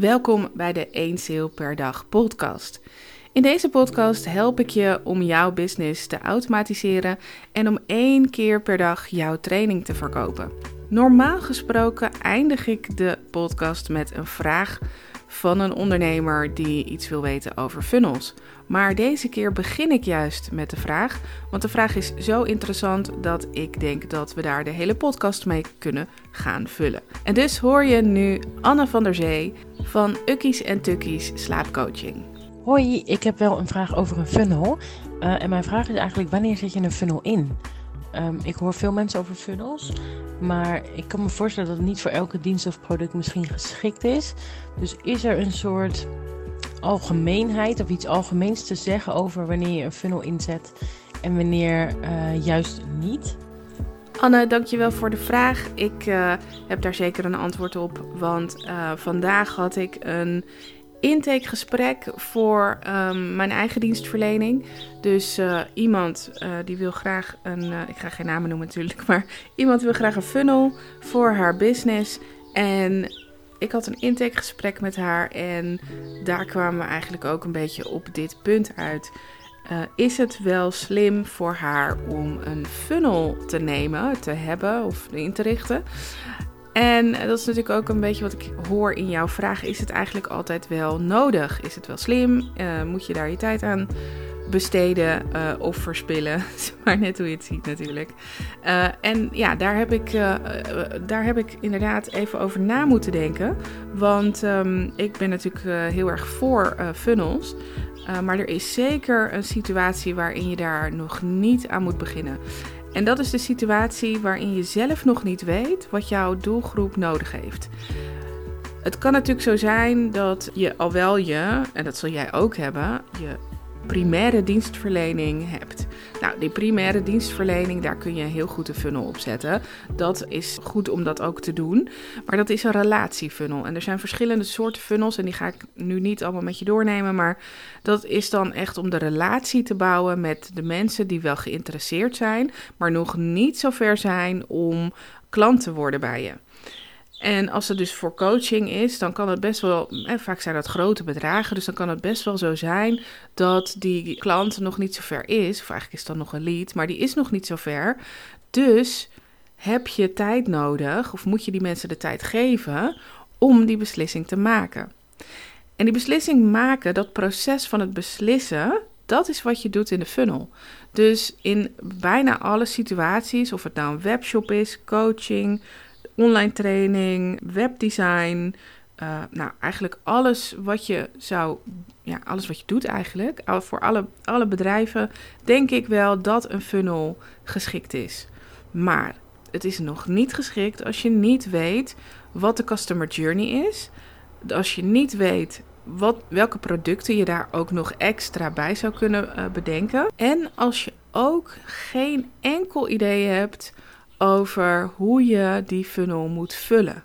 Welkom bij de 1 Sale per dag podcast. In deze podcast help ik je om jouw business te automatiseren en om één keer per dag jouw training te verkopen. Normaal gesproken eindig ik de podcast met een vraag van een ondernemer die iets wil weten over funnels. Maar deze keer begin ik juist met de vraag, want de vraag is zo interessant dat ik denk dat we daar de hele podcast mee kunnen gaan vullen. En dus hoor je nu Anne van der Zee van Ukkies en Tukkies Slaapcoaching. Hoi, ik heb wel een vraag over een funnel. Uh, en mijn vraag is eigenlijk: wanneer zet je een funnel in? Um, ik hoor veel mensen over funnels, maar ik kan me voorstellen dat het niet voor elke dienst of product misschien geschikt is. Dus is er een soort algemeenheid of iets algemeens te zeggen over wanneer je een funnel inzet en wanneer uh, juist niet? Anne, dankjewel voor de vraag. Ik uh, heb daar zeker een antwoord op, want uh, vandaag had ik een intakegesprek voor um, mijn eigen dienstverlening. Dus uh, iemand uh, die wil graag een, uh, ik ga geen namen noemen natuurlijk, maar iemand wil graag een funnel voor haar business. En ik had een intakegesprek met haar en daar kwamen we eigenlijk ook een beetje op dit punt uit. is het wel slim voor haar om een funnel te nemen, te hebben of in te richten? En dat is natuurlijk ook een beetje wat ik hoor in jouw vraag. Is het eigenlijk altijd wel nodig? Is het wel slim? Uh, moet je daar je tijd aan besteden uh, of verspillen? maar net hoe je het ziet natuurlijk. Uh, en ja, daar heb, ik, daar heb ik inderdaad even over na moeten denken. Want um, ik ben natuurlijk heel erg voor funnels. maar er is zeker een situatie waarin je daar nog niet aan moet beginnen. En dat is de situatie waarin je zelf nog niet weet wat jouw doelgroep nodig heeft. Het kan natuurlijk zo zijn dat je al wel je, en dat zul jij ook hebben, je primaire dienstverlening hebt. Nou, die primaire dienstverlening, daar kun je heel goed een funnel op zetten. Dat is goed om dat ook te doen. Maar dat is een relatiefunnel. En er zijn verschillende soorten funnels. En die ga ik nu niet allemaal met je doornemen. Maar dat is dan echt om de relatie te bouwen met de mensen die wel geïnteresseerd zijn. Maar nog niet zo ver zijn om klant te worden bij je. En als het dus voor coaching is, dan kan het best wel, en vaak zijn dat grote bedragen, dus dan kan het best wel zo zijn dat die klant nog niet zo ver is. Of eigenlijk is dat nog een lead, maar die is nog niet zo ver. Dus heb je tijd nodig, of moet je die mensen de tijd geven om die beslissing te maken. En die beslissing maken, dat proces van het beslissen, dat is wat je doet in de funnel. Dus in bijna alle situaties, of het nou een webshop is, coaching, online training, webdesign. Uh, nou, eigenlijk alles wat je zou, ja, alles wat je doet eigenlijk. Voor alle, alle bedrijven denk ik wel dat een funnel geschikt is. Maar het is nog niet geschikt als je niet weet wat de customer journey is. Als je niet weet wat, welke producten je daar ook nog extra bij zou kunnen uh, bedenken. En als je ook geen enkel idee hebt over hoe je die funnel moet vullen.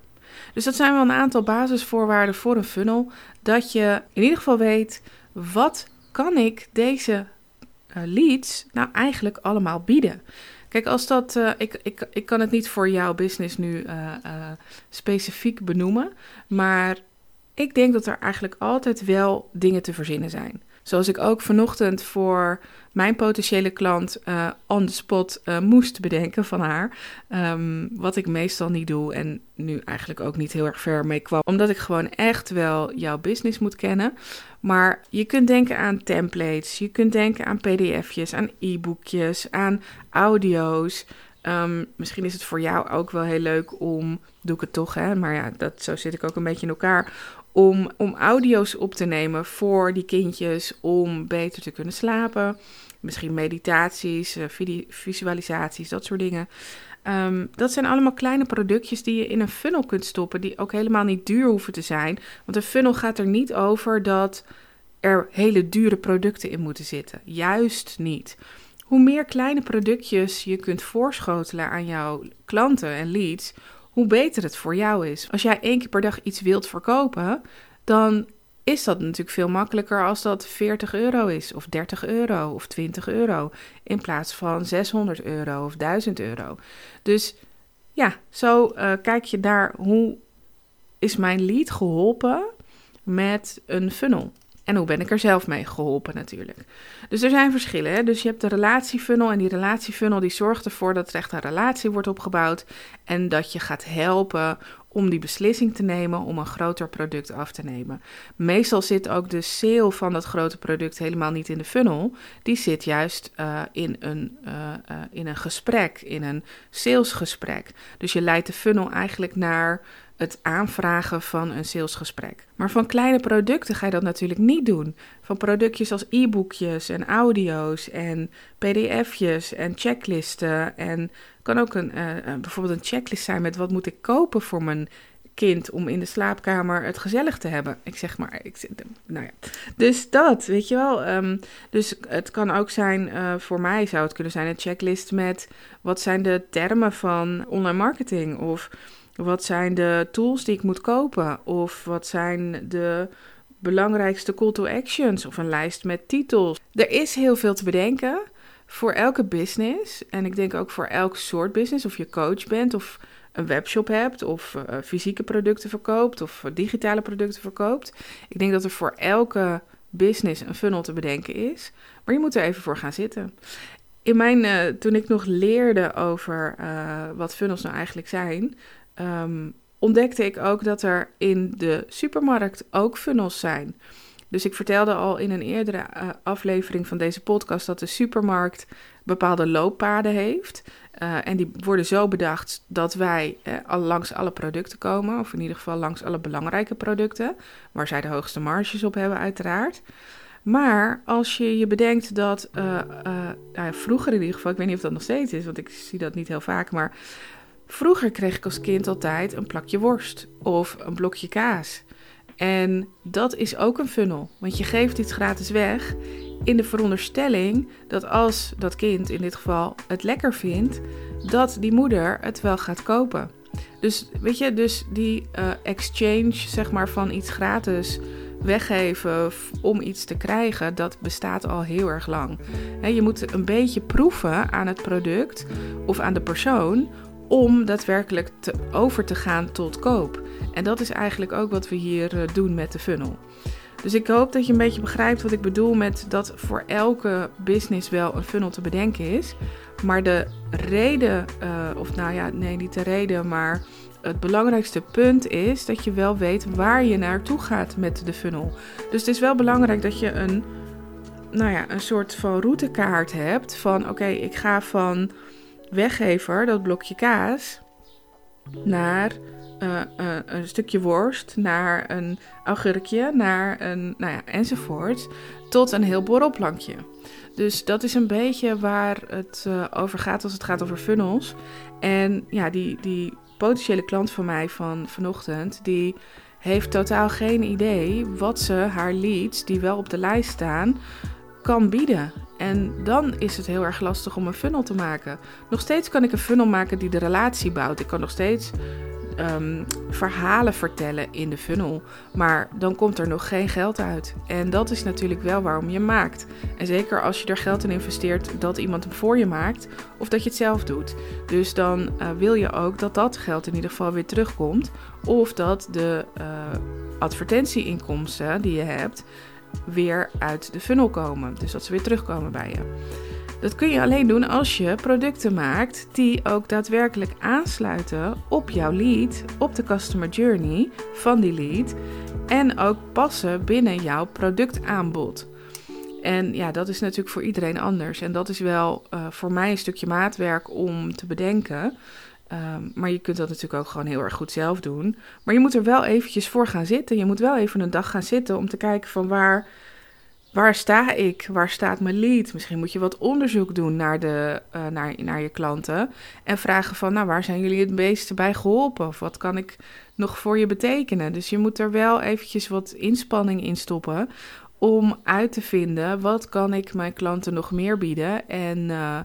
Dus dat zijn wel een aantal basisvoorwaarden voor een funnel. Dat je in ieder geval weet wat kan ik deze uh, leads nou eigenlijk allemaal bieden. Kijk, als dat, uh, ik, ik, ik kan het niet voor jouw business nu uh, specifiek benoemen, maar ik denk dat er eigenlijk altijd wel dingen te verzinnen zijn. Zoals ik ook vanochtend voor mijn potentiële klant uh, on the spot uh, moest bedenken van haar. Um, wat ik meestal niet doe en nu eigenlijk ook niet heel erg ver mee kwam. Omdat ik gewoon echt wel jouw business moet kennen. Maar je kunt denken aan templates, je kunt denken aan pdf'jes, aan e-boekjes, aan audio's. Um, misschien is het voor jou ook wel heel leuk om, doe ik het toch hè, maar ja, dat, zo zit ik ook een beetje in elkaar, om, om audio's op te nemen voor die kindjes om beter te kunnen slapen. Misschien meditaties, eh, visualisaties, dat soort dingen. Um, dat zijn allemaal kleine productjes die je in een funnel kunt stoppen, die ook helemaal niet duur hoeven te zijn. Want een funnel gaat er niet over dat er hele dure producten in moeten zitten. Juist niet. Hoe meer kleine productjes je kunt voorschotelen aan jouw klanten en leads, hoe beter het voor jou is. Als jij één keer per dag iets wilt verkopen, dan is dat natuurlijk veel makkelijker als dat 40 euro is, of 30 euro, of 20 euro, in plaats van 600 euro of 1000 euro. Dus ja, zo uh, kijk je naar hoe is mijn lead geholpen met een funnel? En hoe ben ik er zelf mee geholpen natuurlijk. Dus er zijn verschillen. Hè? Dus je hebt de relatiefunnel en die relatiefunnel die zorgt ervoor dat er echt een relatie wordt opgebouwd en dat je gaat helpen om die beslissing te nemen om een groter product af te nemen. Meestal zit ook de sale van dat grote product helemaal niet in de funnel. Die zit juist uh, in, een, uh, uh, in een gesprek, in een salesgesprek. Dus je leidt de funnel eigenlijk naar het aanvragen van een salesgesprek. Maar van kleine producten ga je dat natuurlijk niet doen. Van productjes als e-boekjes en audio's en pdf'jes en checklisten. En kan ook een, uh, bijvoorbeeld een checklist zijn met wat moet ik kopen voor mijn kind om in de slaapkamer het gezellig te hebben. Ik zeg maar, ik, nou ja. Dus dat, weet je wel. Um, dus het kan ook zijn, uh, voor mij zou het kunnen zijn een checklist met wat zijn de termen van online marketing of wat zijn de tools die ik moet kopen? Of wat zijn de belangrijkste call to actions? Of een lijst met titels. Er is heel veel te bedenken voor elke business. En ik denk ook voor elk soort business. Of je coach bent of een webshop hebt of uh, fysieke producten verkoopt of digitale producten verkoopt. Ik denk dat er voor elke business een funnel te bedenken is. Maar je moet er even voor gaan zitten. In mijn, uh, toen ik nog leerde over wat funnels nou eigenlijk zijn, um, ontdekte ik ook dat er in de supermarkt ook funnels zijn. Dus ik vertelde al in een eerdere uh, aflevering van deze podcast dat de supermarkt bepaalde looppaden heeft. Uh, en die worden zo bedacht dat wij uh, al langs alle producten komen, of in ieder geval langs alle belangrijke producten, waar zij de hoogste marges op hebben, uiteraard. Maar als je je bedenkt dat uh, nou, vroeger in ieder geval, ik weet niet of dat nog steeds is, want ik zie dat niet heel vaak, maar Vroeger kreeg ik als kind altijd een plakje worst of een blokje kaas. En dat is ook een funnel, want je geeft iets gratis weg in de veronderstelling dat als dat kind in dit geval het lekker vindt, dat die moeder het wel gaat kopen. Dus weet je, dus die uh, exchange zeg maar van iets gratis weggeven om iets te krijgen, dat bestaat al heel erg lang. je moet een beetje proeven aan het product of aan de persoon om daadwerkelijk te, over te gaan tot koop. En dat is eigenlijk ook wat we hier uh, doen met de funnel. Dus ik hoop dat je een beetje begrijpt wat ik bedoel met dat voor elke business wel een funnel te bedenken is. Maar de reden, uh, of nou ja, nee, niet de reden, maar het belangrijkste punt is dat je wel weet waar je naartoe gaat met de funnel. Dus het is wel belangrijk dat je een, nou ja, een soort van routekaart hebt van oké, ik ga van weggever, dat blokje kaas, naar uh, uh, een stukje worst, naar een augurkje, naar een, nou ja, enzovoort, tot een heel borrelplankje. Dus dat is een beetje waar het uh, over gaat als het gaat over funnels. En ja, die, die potentiële klant van mij van vanochtend, die heeft totaal geen idee wat ze haar leads, die wel op de lijst staan, kan bieden. En dan is het heel erg lastig om een funnel te maken. Nog steeds kan ik een funnel maken die de relatie bouwt. Ik kan nog steeds um, verhalen vertellen in de funnel. Maar dan komt er nog geen geld uit. En dat is natuurlijk wel waarom je maakt. En zeker als je er geld in investeert dat iemand hem voor je maakt. Of dat je het zelf doet. Dus dan uh, wil je ook dat dat geld in ieder geval weer terugkomt. Of dat de uh, advertentieinkomsten die je hebt weer uit de funnel komen. Dus dat ze weer terugkomen bij je. Dat kun je alleen doen als je producten maakt die ook daadwerkelijk aansluiten op jouw lead, op de customer journey van die lead en ook passen binnen jouw productaanbod. En ja, dat is natuurlijk voor iedereen anders. En dat is wel uh, voor mij een stukje maatwerk om te bedenken. Um, maar je kunt dat natuurlijk ook gewoon heel erg goed zelf doen. Maar je moet er wel eventjes voor gaan zitten. Je moet wel even een dag gaan zitten om te kijken van waar, waar sta ik? Waar staat mijn lead? Misschien moet je wat onderzoek doen naar, de, uh, naar, naar je klanten. En vragen van, nou, waar zijn jullie het meeste bij geholpen? Of wat kan ik nog voor je betekenen? Dus je moet er wel eventjes wat inspanning in stoppen om uit te vinden, wat kan ik mijn klanten nog meer bieden? En... Uh,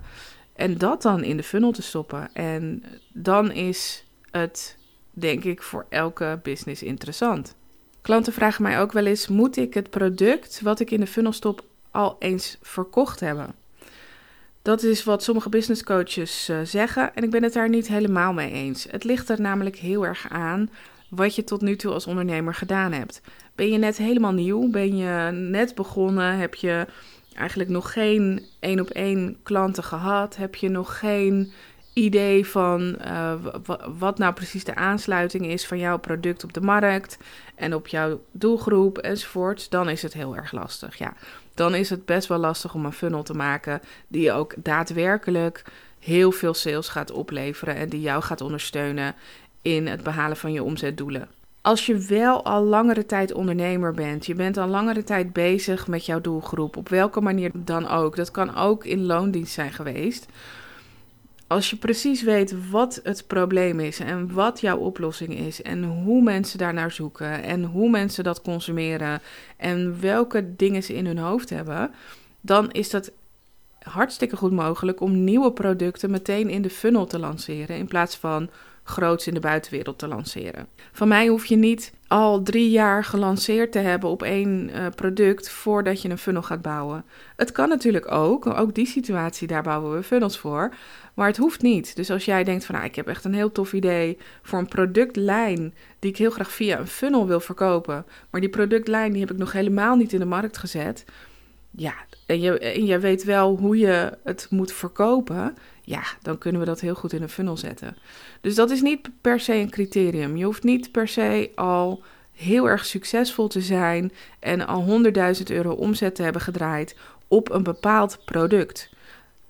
en dat dan in de funnel te stoppen. En dan is het, denk ik, voor elke business interessant. Klanten vragen mij ook wel eens: moet ik het product wat ik in de funnel stop al eens verkocht hebben? Dat is wat sommige business coaches uh, zeggen en ik ben het daar niet helemaal mee eens. Het ligt er namelijk heel erg aan wat je tot nu toe als ondernemer gedaan hebt. Ben je net helemaal nieuw? Ben je net begonnen? Heb je eigenlijk nog geen één op één klanten gehad? Heb je nog geen idee van uh, wat nou precies de aansluiting is van jouw product op de markt en op jouw doelgroep enzovoort, dan is het heel erg lastig. Ja, dan is het best wel lastig om een funnel te maken die ook daadwerkelijk heel veel sales gaat opleveren en die jou gaat ondersteunen in het behalen van je omzetdoelen. Als je wel al langere tijd ondernemer bent, je bent al langere tijd bezig met jouw doelgroep, op welke manier dan ook, dat kan ook in loondienst zijn geweest. Als je precies weet wat het probleem is en wat jouw oplossing is en hoe mensen daar naar zoeken en hoe mensen dat consumeren en welke dingen ze in hun hoofd hebben, dan is dat hartstikke goed mogelijk om nieuwe producten meteen in de funnel te lanceren in plaats van groots in de buitenwereld te lanceren. Van mij hoef je niet al drie jaar gelanceerd te hebben op één uh, product voordat je een funnel gaat bouwen. Het kan natuurlijk ook, ook die situatie, daar bouwen we funnels voor. Maar het hoeft niet. Dus als jij denkt van nou, ik heb echt een heel tof idee voor een productlijn die ik heel graag via een funnel wil verkopen, maar die productlijn die heb ik nog helemaal niet in de markt gezet. Ja, en je, en je weet wel hoe je het moet verkopen ja, dan kunnen we dat heel goed in een funnel zetten. Dus dat is niet per se een criterium. Je hoeft niet per se al heel erg succesvol te zijn en al 100.000 euro omzet te hebben gedraaid op een bepaald product.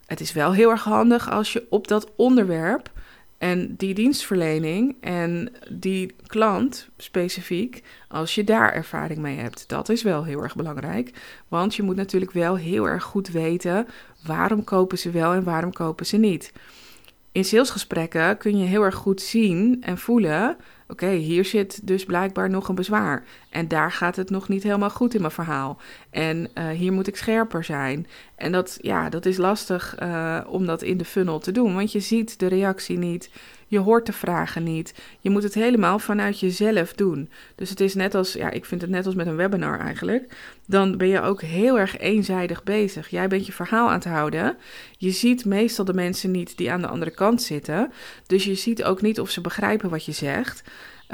Het is wel heel erg handig als je op dat onderwerp en die dienstverlening en die klant specifiek, als je daar ervaring mee hebt, dat is wel heel erg belangrijk. Want je moet natuurlijk wel heel erg goed weten waarom kopen ze wel en waarom kopen ze niet. In salesgesprekken kun je heel erg goed zien en voelen oké, hier zit dus blijkbaar nog een bezwaar. En daar gaat het nog niet helemaal goed in mijn verhaal. En uh, hier moet ik scherper zijn. En dat, ja, dat is lastig uh, om dat in de funnel te doen, want je ziet de reactie niet. Je hoort de vragen niet. Je moet het helemaal vanuit jezelf doen. Dus het is net als, ja, ik vind het net als met een webinar eigenlijk. Dan ben je ook heel erg eenzijdig bezig. Jij bent je verhaal aan het houden. Je ziet meestal de mensen niet die aan de andere kant zitten. Dus je ziet ook niet of ze begrijpen wat je zegt.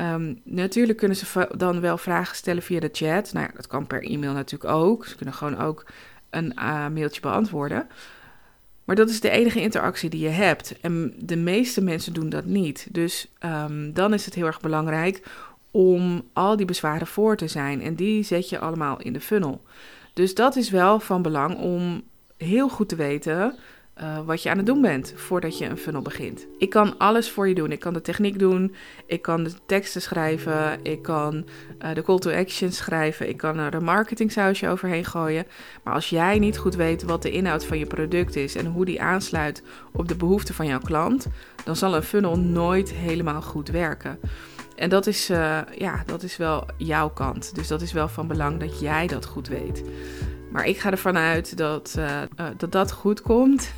Um, natuurlijk kunnen ze dan wel vragen stellen via de chat. Nou ja, dat kan per e-mail natuurlijk ook. Ze kunnen gewoon ook een uh, mailtje beantwoorden. Maar dat is de enige interactie die je hebt. En de meeste mensen doen dat niet. Dus um, dan is het heel erg belangrijk om al die bezwaren voor te zijn. En die zet je allemaal in de funnel. Dus dat is wel van belang om heel goed te weten uh, wat je aan het doen bent voordat je een funnel begint. Ik kan alles voor je doen. Ik kan de techniek doen, ik kan de teksten schrijven, ik kan uh, de call to action schrijven, ik kan er een marketing sausje overheen gooien. Maar als jij niet goed weet wat de inhoud van je product is en hoe die aansluit op de behoeften van jouw klant, dan zal een funnel nooit helemaal goed werken. En dat is, uh, ja, dat is wel jouw kant. Dus dat is wel van belang dat jij dat goed weet. Maar ik ga ervan uit dat, dat dat goed komt.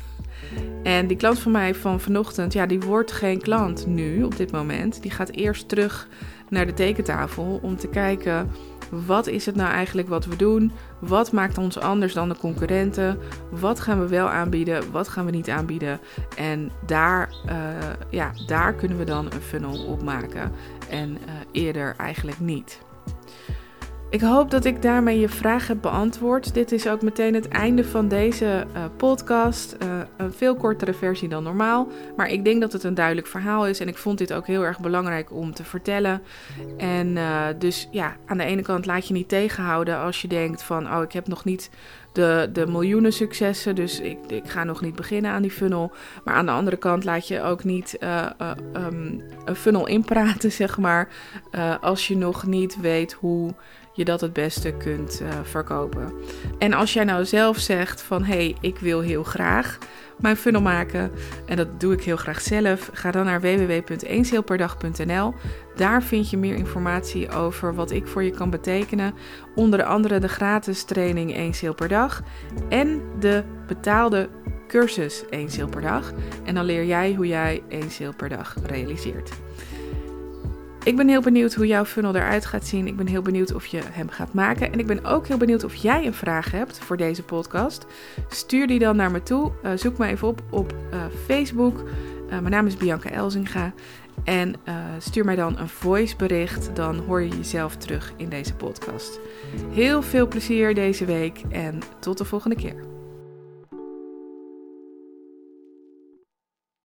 En die klant van mij van vanochtend, ja, die wordt geen klant nu op dit moment. Die gaat eerst terug naar de tekentafel om te kijken wat is het nou eigenlijk wat we doen? Wat maakt ons anders dan de concurrenten? Wat gaan we wel aanbieden? Wat gaan we niet aanbieden? En daar, uh, ja, daar kunnen we dan een funnel op maken. En uh, eerder eigenlijk niet. Ik hoop dat ik daarmee je vraag heb beantwoord. Dit is ook meteen het einde van deze uh, podcast. Uh, een veel kortere versie dan normaal. Maar ik denk dat het een duidelijk verhaal is. En ik vond dit ook heel erg belangrijk om te vertellen. En uh, dus ja, aan de ene kant laat je niet tegenhouden als je denkt van... oh, ik heb nog niet de, de miljoenen successen. Dus ik, ik ga nog niet beginnen aan die funnel. Maar aan de andere kant laat je ook niet um, een funnel inpraten, zeg maar. als je nog niet weet hoe je dat het beste kunt verkopen. En als jij nou zelf zegt van hé, hey, ik wil heel graag mijn funnel maken en dat doe ik heel graag zelf, ga dan naar www.eenzeelperdag.nl. Daar vind je meer informatie over wat ik voor je kan betekenen. Onder andere de gratis training 1 sale per dag en de betaalde cursus 1 sale per dag. En dan leer jij hoe jij 1 sale per dag realiseert. Ik ben heel benieuwd hoe jouw funnel eruit gaat zien. Ik ben heel benieuwd of je hem gaat maken. En ik ben ook heel benieuwd of jij een vraag hebt voor deze podcast. Stuur die dan naar me toe. Uh, zoek me even op op uh, Facebook. Uh, mijn naam is Bianca Elzinga. En stuur mij dan een voicebericht, dan hoor je jezelf terug in deze podcast. Heel veel plezier deze week en tot de volgende keer.